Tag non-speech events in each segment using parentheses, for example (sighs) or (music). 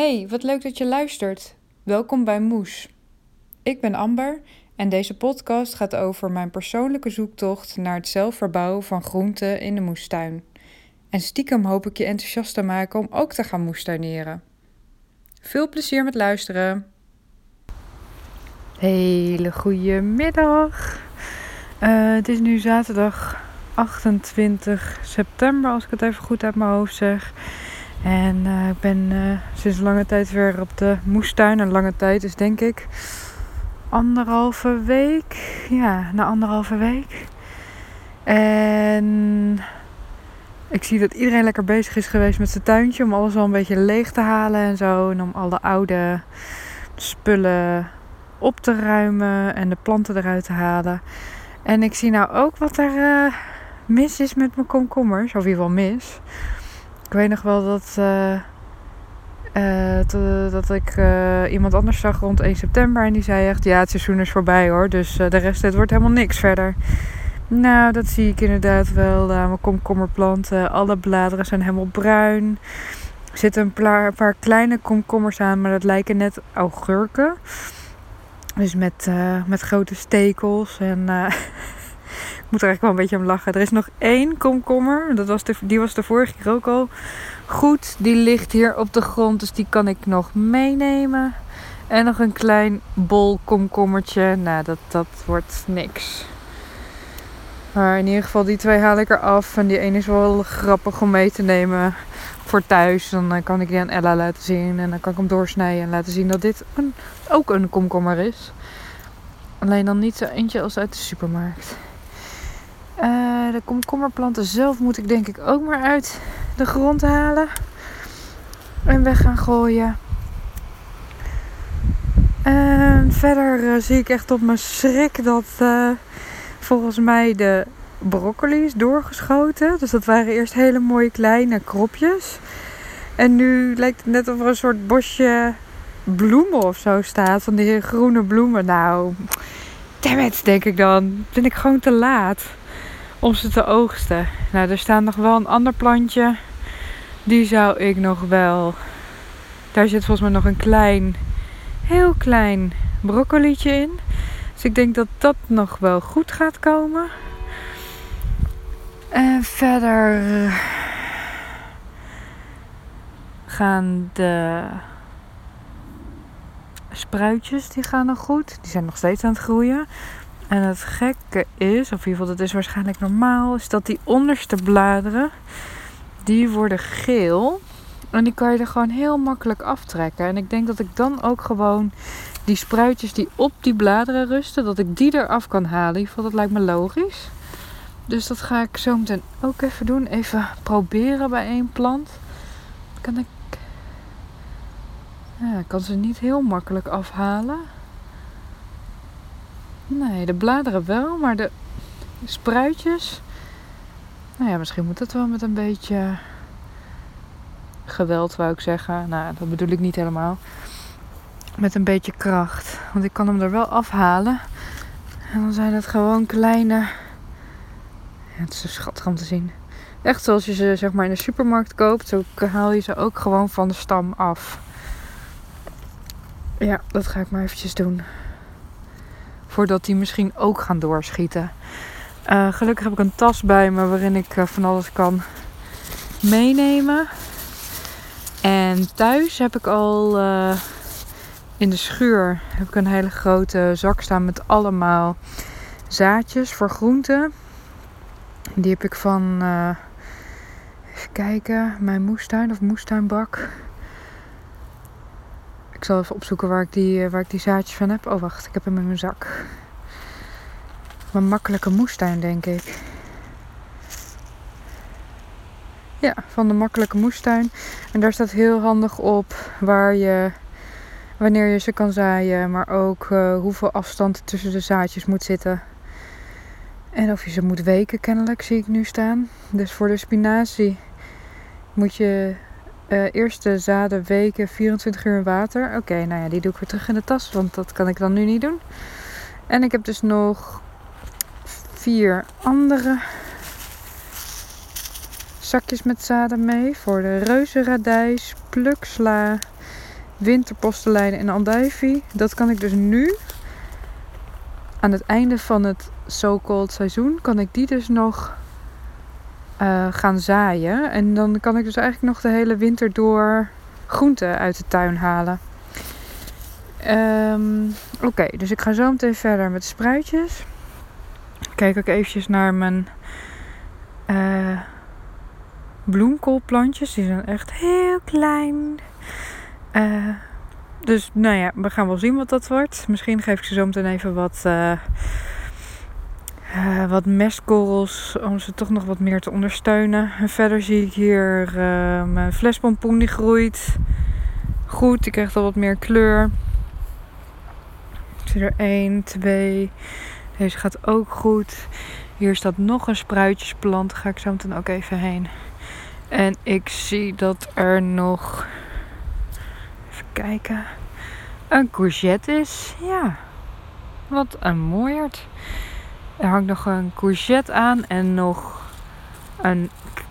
Hey, wat leuk dat je luistert. Welkom bij Moes. Ik ben Amber en deze podcast gaat over mijn persoonlijke zoektocht naar het zelf verbouwen van groenten in de moestuin. En stiekem hoop ik je enthousiast te maken om ook te gaan moestuineren. Veel plezier met luisteren. Hele goede middag. Uh, het is nu zaterdag 28 september, als ik het even goed uit mijn hoofd zeg. En uh, ik ben uh, sinds lange tijd weer op de moestuin. En lange tijd is denk ik anderhalve week. Ja, na anderhalve week. En ik zie dat iedereen lekker bezig is geweest met zijn tuintje. Om alles al een beetje leeg te halen en zo. En om alle oude spullen op te ruimen en de planten eruit te halen. En ik zie nou ook wat er uh, mis is met mijn komkommers. Of in ieder geval mis. Ik weet nog wel dat, uh, uh, dat ik uh, iemand anders zag rond 1 september. En die zei echt, ja het seizoen is voorbij hoor. Dus de rest, het wordt helemaal niks verder. Nou, dat zie ik inderdaad wel. mijn komkommerplanten, alle bladeren zijn helemaal bruin. Er zitten een paar, paar kleine komkommers aan, maar dat lijken net augurken. Dus met, met grote stekels en... (laughs) Moet er eigenlijk wel een beetje om lachen. Er is nog één komkommer. Dat was de, die was de vorige keer ook al goed. Die ligt hier op de grond. Dus die kan ik nog meenemen. En nog een klein bol komkommertje. Nou, dat, dat wordt niks. Maar in ieder geval, die twee haal ik eraf. En die ene is wel grappig om mee te nemen voor thuis. Dan eh, kan ik die aan Ella laten zien. En dan kan ik hem doorsnijden en laten zien dat dit ook een komkommer is. Alleen dan niet zo eentje als uit de supermarkt. Uh, de komkommerplanten zelf moet ik denk ik ook maar uit de grond halen. En weg gaan gooien. En verder uh, zie ik echt op mijn schrik dat uh, volgens mij de broccoli is doorgeschoten. Dus dat waren eerst hele mooie kleine kropjes. En nu lijkt het net of er een soort bosje bloemen of zo staat. Van die groene bloemen. Nou, dammit, denk ik dan. Ben ik gewoon te laat om ze te oogsten. Nou, er staat nog wel een ander plantje. Die zou ik nog wel. Daar zit volgens mij nog een klein, heel klein broccolietje in. Dus ik denk dat dat nog wel goed gaat komen. En verder gaan de spruitjes, die gaan nog goed. Die zijn nog steeds aan het groeien. En het gekke is, of in ieder geval dat is waarschijnlijk normaal, is dat die onderste bladeren, die worden geel. En die kan je er gewoon heel makkelijk aftrekken. En ik denk dat ik dan ook gewoon die spruitjes die op die bladeren rusten, dat ik die eraf kan halen. In ieder geval, dat lijkt me logisch. Dus dat ga ik zo meteen ook even doen. Even proberen bij één plant. Kan ik. Ja, ik kan ze niet heel makkelijk afhalen. Nee, de bladeren wel, maar de spruitjes. Nou ja, misschien moet dat wel met een beetje geweld, wou ik zeggen. Nou, dat bedoel ik niet helemaal. Met een beetje kracht. Want ik kan hem er wel afhalen. En dan zijn het gewoon kleine. Het is schattig om te zien. Echt zoals je ze zeg maar in de supermarkt koopt. Zo haal je ze ook gewoon van de stam af. Ja, dat ga ik maar eventjes doen voordat die misschien ook gaan doorschieten. Uh, gelukkig heb ik een tas bij me waarin ik uh, van alles kan meenemen. En thuis heb ik al uh, in de schuur heb ik een hele grote zak staan met allemaal zaadjes voor groenten. Die heb ik van, even kijken, mijn moestuin of moestuinbak. Ik zal even opzoeken waar ik, die, eh, waar ik die zaadjes van heb. Oh, wacht, ik heb hem in mijn zak. Mijn makkelijke moestuin, denk ik. Ja, van de makkelijke moestuin. En daar staat heel handig op waar je, wanneer je ze kan zaaien, maar ook uh, hoeveel afstand tussen de zaadjes moet zitten. En of je ze moet weken, kennelijk zie ik nu staan. Dus voor de spinazie moet je uh, eerste zaden weken 24 uur water. Oké, nou ja, die doe ik weer terug in de tas, want dat kan ik dan nu niet doen. En ik heb dus nog vier andere zakjes met zaden mee. Voor de reuzenradijs, pluksla winterpostelijnen en andijvie. Dat kan ik dus nu, aan het einde van het so-called seizoen, kan ik die dus nog uh, gaan zaaien. En dan kan ik dus eigenlijk nog de hele winter door groenten uit de tuin halen. Um, Oké, dus ik ga zo meteen verder met de spruitjes. Kijk ook eventjes naar mijn uh, bloemkoolplantjes. Die zijn echt heel klein. Uh, dus nou ja, we gaan wel zien wat dat wordt. Misschien geef ik ze zo meteen even wat, uh, wat mestkorrels om ze toch nog wat meer te ondersteunen. En verder zie ik hier mijn flespompoen die groeit. Goed, die krijgt al wat meer kleur. Ik zie er 1, 2. Deze gaat ook goed. Hier staat nog een spruitjesplant. Ga ik zo meteen ook even heen. En ik zie dat er nog kijken. Een courgette is. Ja, wat een mooiert. Er hangt nog een courgette aan en nog een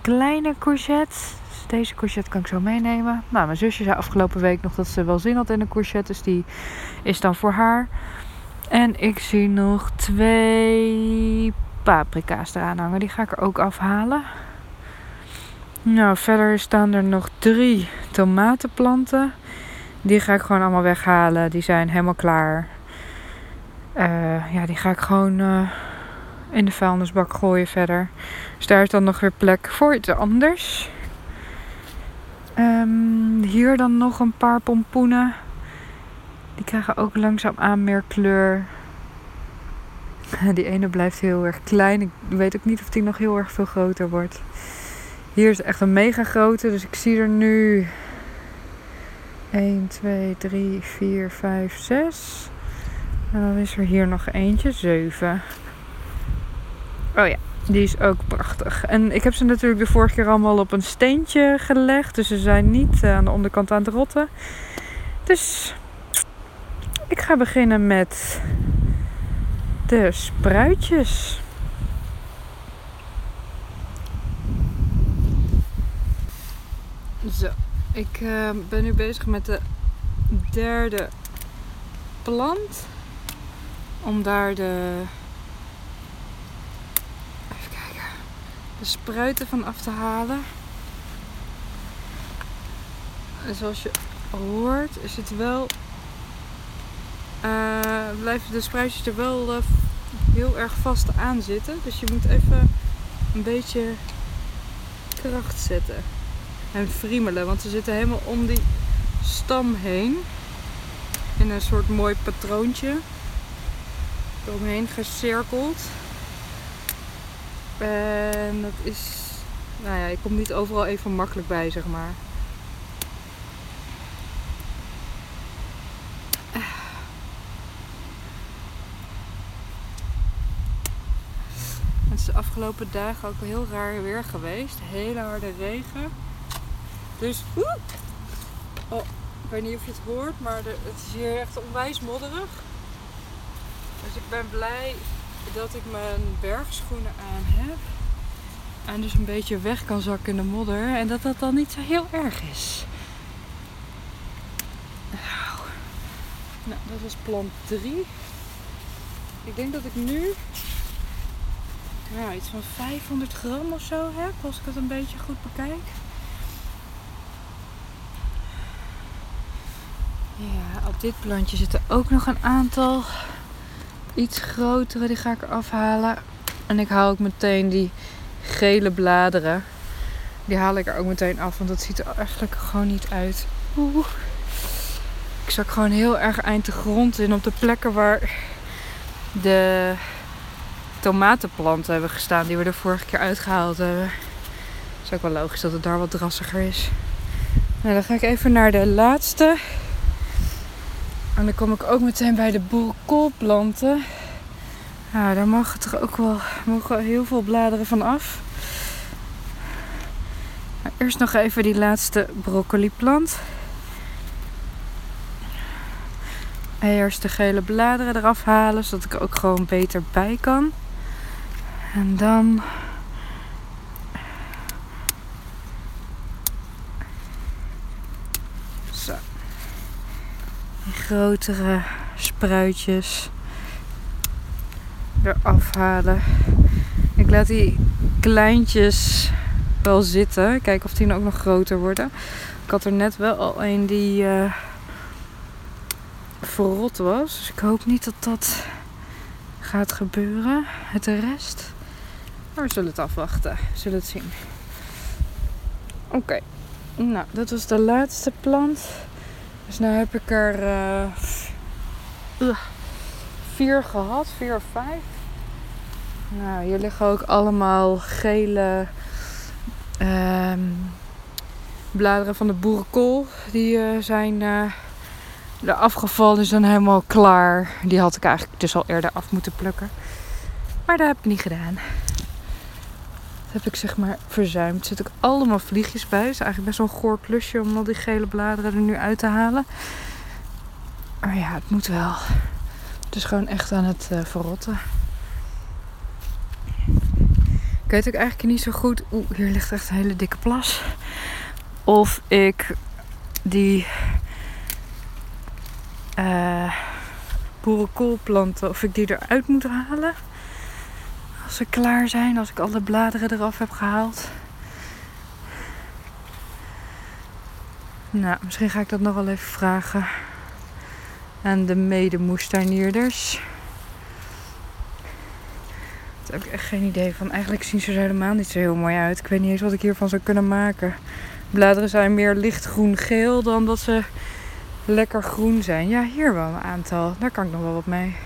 kleine courgette. Dus deze courgette kan ik zo meenemen. Nou, mijn zusje zei afgelopen week nog dat ze wel zin had in een courgette. Dus die is dan voor haar. En ik zie nog twee paprika's eraan hangen. Die ga ik er ook afhalen. Nou, verder staan er nog drie tomatenplanten. Die ga ik gewoon allemaal weghalen. Die zijn helemaal klaar. Uh, ja, die ga ik gewoon uh, in de vuilnisbak gooien verder. Dus daar is dan nog weer plek voor iets anders. Um, hier dan nog een paar pompoenen. Die krijgen ook langzaam aan meer kleur. (laughs) Die ene blijft heel erg klein. Ik weet ook niet of die nog heel erg veel groter wordt. Hier is echt een mega grote. Dus ik zie er nu 1, 2, 3, 4, 5, 6. En dan is er hier nog eentje, 7. Oh ja, die is ook prachtig. En ik heb ze natuurlijk de vorige keer allemaal op een steentje gelegd. Dus ze zijn niet aan de onderkant aan het rotten. Dus ik ga beginnen met de spruitjes. Zo. Ik uh, ben nu bezig met de derde plant. Om daar de. Even kijken. De spruiten van af te halen. En zoals je hoort, is het wel. Uh, blijven de spruitjes er wel uh, heel erg vast aan zitten. Dus je moet even een beetje kracht zetten en friemelen. Want ze zitten helemaal om die stam heen. In een soort mooi patroontje. Eromheen gecirkeld. En dat is... Nou ja, ik kom niet overal even makkelijk bij, zeg maar. Het is de afgelopen dagen ook heel raar weer geweest. Hele harde regen. Dus, oh, ik weet niet of je het hoort, maar het is hier echt onwijs modderig. Dus ik ben blij dat ik mijn bergschoenen aan heb. En dus een beetje weg kan zakken in de modder. En dat dat dan niet zo heel erg is. Nou, nou dat was plant 3. Ik denk dat ik nu ja, iets van 500 gram of zo heb. Als ik het een beetje goed bekijk. Ja, op dit plantje zitten ook nog een aantal iets grotere. Die ga ik er afhalen. En ik haal ook meteen die gele bladeren. Die haal ik er ook meteen af, want dat ziet er eigenlijk gewoon niet uit. Oeh. Ik zak gewoon heel erg eind de grond in op de plekken waar de tomatenplanten hebben gestaan die we de vorige keer uitgehaald hebben. Het is ook wel logisch dat het daar wat drassiger is. Nou, dan ga ik even naar de laatste. En dan kom ik ook meteen bij de boerenkoolplanten. Ja, daar mag er toch ook wel mogen heel veel bladeren van af. Maar eerst nog even die laatste broccoliplant. Eerst de gele bladeren eraf halen, zodat ik ook gewoon beter bij kan. En dan die grotere spruitjes eraf halen. Ik laat die kleintjes wel zitten. Kijken of die nou ook nog groter worden. Ik had er net wel al een die uh, verrot was. Dus ik hoop niet dat dat gaat gebeuren. Het de rest. Maar we zullen het afwachten. We zullen het zien. Oké. Nou, dat was de laatste plant. Dus nu heb ik er uh, vier gehad. Vier of vijf. Nou, hier liggen ook allemaal gele um, bladeren van de boerenkool. Die uh, zijn uh, er afgevallen, dus dan helemaal klaar. Die had ik eigenlijk dus al eerder af moeten plukken. Maar dat heb ik niet gedaan. Heb ik zeg maar verzuimd. Er ook allemaal vliegjes bij. Het is eigenlijk best wel een goor klusje om al die gele bladeren er nu uit te halen. Maar ja, het moet wel. Het is gewoon echt aan het uh, verrotten. Ik weet ook eigenlijk niet zo goed. Oeh, hier ligt echt een hele dikke plas. Of ik die uh, boerenkoolplanten, of ik die eruit moet halen. Als ze klaar zijn, als ik alle bladeren eraf heb gehaald. Nou, misschien ga ik dat nog wel even vragen aan de medemoestuinierders. Daar heb ik echt geen idee van. Eigenlijk zien ze er helemaal niet zo heel mooi uit. Ik weet niet eens wat ik hiervan zou kunnen maken. Bladeren zijn meer lichtgroen-geel dan dat ze lekker groen zijn. Ja, hier wel een aantal. Daar kan ik nog wel wat mee.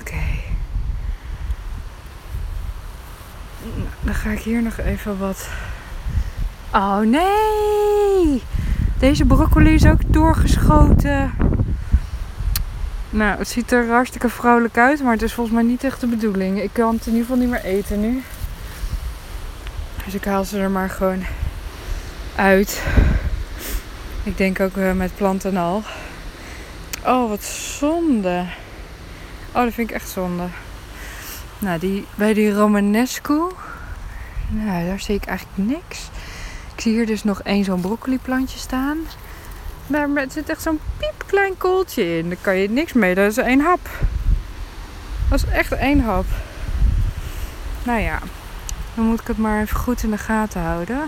Oké. Nou, dan ga ik hier nog even wat. Oh nee! Deze broccoli is ook doorgeschoten. Nou, het ziet er hartstikke vrolijk uit, maar het is volgens mij niet echt de bedoeling. Ik kan het in ieder geval niet meer eten nu. Dus ik haal ze er maar gewoon uit. Ik denk ook uh, met planten al. Oh, wat zonde. Oh, dat vind ik echt zonde. Nou, die, bij die Romanescu. Nou, daar zie ik eigenlijk niks. Ik zie hier dus nog één zo'n broccoli plantje staan. Maar er zit echt zo'n piepklein kooltje in. Daar kan je niks mee. Dat is één hap. Dat is echt één hap. Nou ja, dan moet ik het maar even goed in de gaten houden.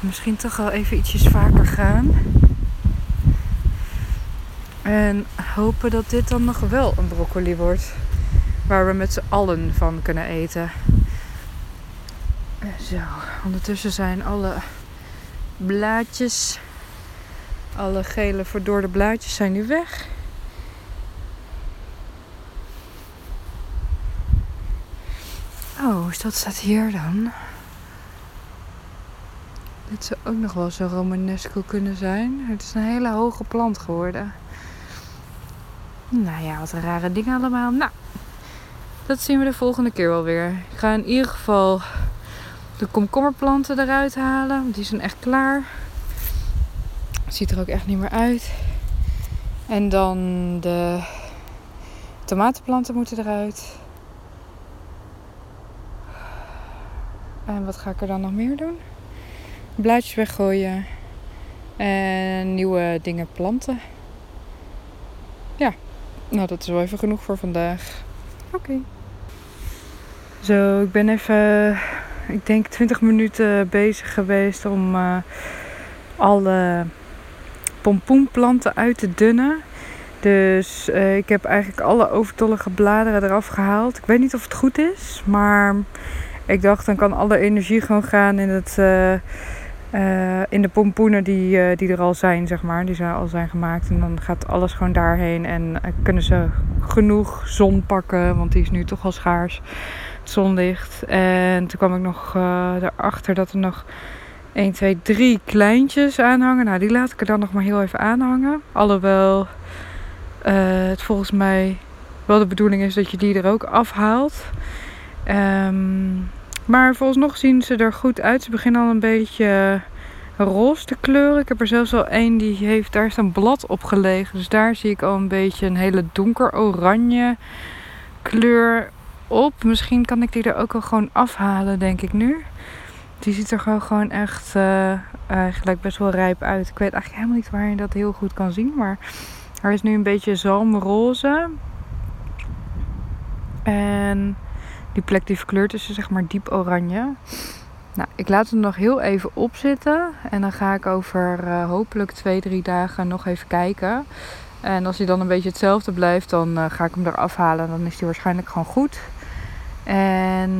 misschien toch wel even ietsjes vaker gaan. En hopen dat dit dan nog wel een broccoli wordt. Waar we met z'n allen van kunnen eten. Zo, ondertussen zijn alle blaadjes. Alle gele verdorde blaadjes zijn nu weg. Oh, dat staat hier dan. Dit zou ook nog wel zo romanesco kunnen zijn. Het is een hele hoge plant geworden. Nou ja, wat een rare dingen allemaal. Nou, dat zien we de volgende keer wel weer. Ik ga in ieder geval de komkommerplanten eruit halen. Want die zijn echt klaar. Ziet er ook echt niet meer uit. En dan de tomatenplanten moeten eruit. En wat ga ik er dan nog meer doen? Blaadjes weggooien. En nieuwe dingen planten. Ja, nou dat is wel even genoeg voor vandaag. Oké. Zo, ik ben even ik denk 20 minuten bezig geweest om uh, alle pompoenplanten uit te dunnen. Dus uh, ik heb eigenlijk alle overtollige bladeren eraf gehaald. Ik weet niet of het goed is, maar ik dacht dan kan alle energie gewoon gaan in, het, uh, in de pompoenen die, die er al zijn, zeg maar. Die zijn al zijn gemaakt. En dan gaat alles gewoon daarheen en kunnen ze genoeg zon pakken, want die is nu toch al schaars zonlicht. En toen kwam ik nog uh, erachter dat er nog 1, 2, 3 kleintjes aanhangen. Nou, die laat ik er dan nog maar heel even aanhangen. Alhoewel uh, het volgens mij wel de bedoeling is dat je die er ook afhaalt. Um, maar volgens nog zien ze er goed uit. Ze beginnen al een beetje roze te kleuren. Ik heb er zelfs al één die heeft, daar is een blad op gelegen. Dus daar zie ik al een beetje een hele donker oranje kleur op. Misschien kan ik die er ook al gewoon afhalen, denk ik nu. Die ziet er gewoon, gewoon echt uh, eigenlijk best wel rijp uit. Ik weet eigenlijk helemaal niet waar je dat heel goed kan zien. Maar hij is nu een beetje zalmroze. En die plek die verkleurt is zeg maar diep oranje. Nou, ik laat hem nog heel even opzitten. En dan ga ik over uh, hopelijk twee, drie dagen nog even kijken. En als hij dan een beetje hetzelfde blijft, dan uh, ga ik hem eraf halen. Dan is hij waarschijnlijk gewoon goed. En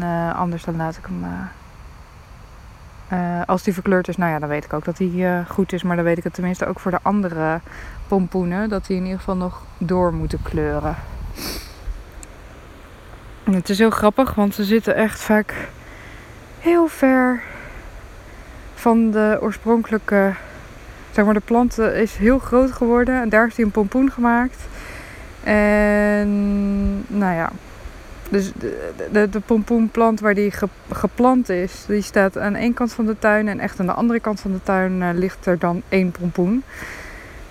uh, anders dan laat ik hem. als die verkleurd is, nou ja, dan weet ik ook dat hij goed is. Maar dan weet ik het tenminste ook voor de andere pompoenen. Dat die in ieder geval nog door moeten kleuren. En het is heel grappig, want ze zitten echt vaak heel ver van de oorspronkelijke. Zeg maar, de plant is heel groot geworden en daar is hij een pompoen gemaakt. En nou ja, dus de, de, de pompoenplant waar die geplant is, die staat aan één kant van de tuin. En echt aan de andere kant van de tuin uh, ligt er dan één pompoen.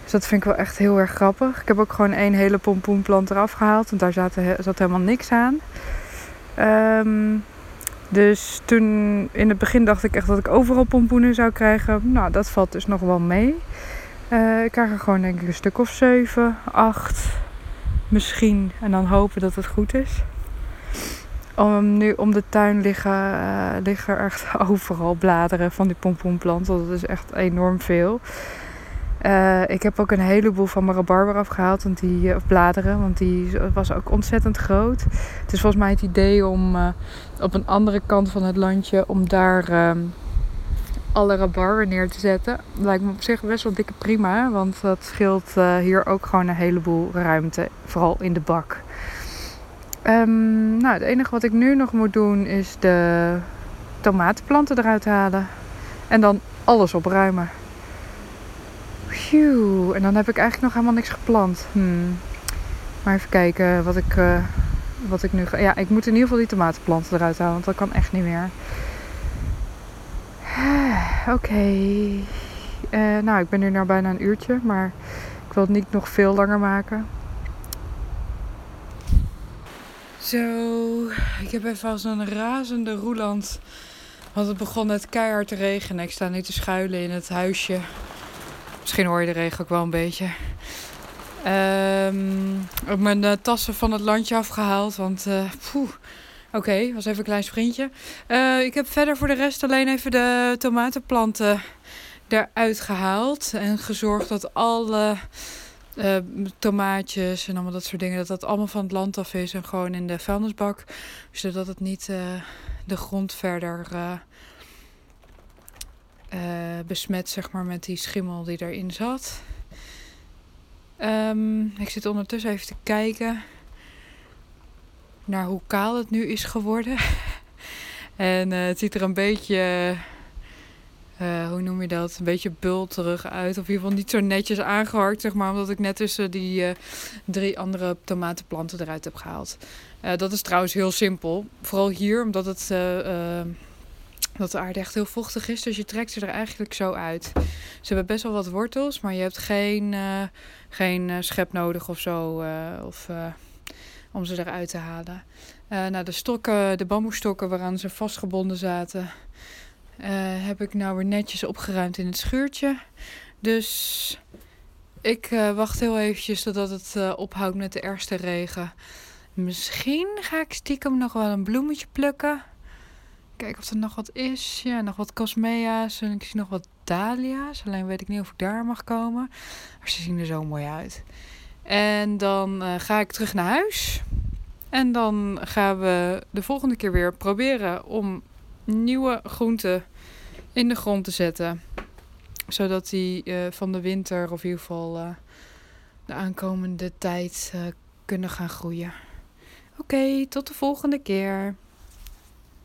Dus dat vind ik wel echt heel erg grappig. Ik heb ook gewoon één hele pompoenplant eraf gehaald. Want daar zat, zat helemaal niks aan. Um, dus toen in het begin dacht ik echt dat ik overal pompoenen zou krijgen. Nou, dat valt dus nog wel mee. Uh, ik krijg er gewoon denk ik een stuk of 7, 8 misschien. En dan hopen dat het goed is. Om, nu om de tuin liggen, uh, liggen echt (laughs) overal bladeren van die pompoenplant. Dat is echt enorm veel. Uh, ik heb ook een heleboel van mijn rabarber afgehaald, want die, of bladeren, want die was ook ontzettend groot. Het is volgens mij het idee om op een andere kant van het landje, om daar uh, alle rabarber neer te zetten. Lijkt me op zich best wel dikke prima, want dat scheelt hier ook gewoon een heleboel ruimte, vooral in de bak. Um, nou, het enige wat ik nu nog moet doen is de tomatenplanten eruit halen en dan alles opruimen. Phew. En dan heb ik eigenlijk nog helemaal niks geplant. Hmm. Maar even kijken wat ik, uh, wat ik nu ga. Ja, ik moet in ieder geval die tomatenplanten eruit halen, want dat kan echt niet meer. (sighs) Oké. Uh, nou, ik ben nu nou bijna een uurtje, maar ik wil het niet nog veel langer maken. Zo, ik heb even als een razende roeland. Want het begon net keihard te regenen. Ik sta nu te schuilen in het huisje Misschien hoor je de regen ook wel een beetje. Um, heb mijn uh, tassen van het landje afgehaald. Want, uh, oké, was even een klein sprintje. Uh, ik heb verder voor de rest alleen even de tomatenplanten eruit gehaald. En gezorgd dat alle tomaatjes en allemaal dat soort dingen... dat dat allemaal van het land af is en gewoon in de vuilnisbak. Zodat het niet de grond verder uh, besmet zeg maar, met die schimmel die erin zat. Um, ik zit ondertussen even te kijken naar hoe kaal het nu is geworden. (laughs) en uh, het ziet er een beetje, uh, hoe noem je dat? Een beetje bulterig uit. Of in ieder geval niet zo netjes aangeharkt, zeg maar. Omdat ik net tussen die drie andere tomatenplanten eruit heb gehaald. dat is trouwens heel simpel. Vooral hier, omdat het dat de aarde echt heel vochtig is. Dus je trekt ze er eigenlijk zo uit. Ze hebben best wel wat wortels, maar je hebt geen, geen schep nodig of zo. Of, om ze eruit te halen. nou, de stokken, de bamboestokken waaraan ze vastgebonden zaten, heb ik nou weer netjes opgeruimd in het schuurtje. Dus ik wacht heel eventjes totdat het ophoudt met de eerste regen. Misschien ga ik stiekem nog wel een bloemetje plukken. Kijken of er nog wat is. Ja, nog wat cosmea's. En ik zie nog wat dahlia's. Alleen weet ik niet of ik daar mag komen. Maar ze zien er zo mooi uit. En dan ga ik terug naar huis. En dan gaan we de volgende keer weer proberen om nieuwe groenten in de grond te zetten. Zodat die uh, van de winter of in ieder geval uh, de aankomende tijd kunnen gaan groeien. Oké, tot de volgende keer.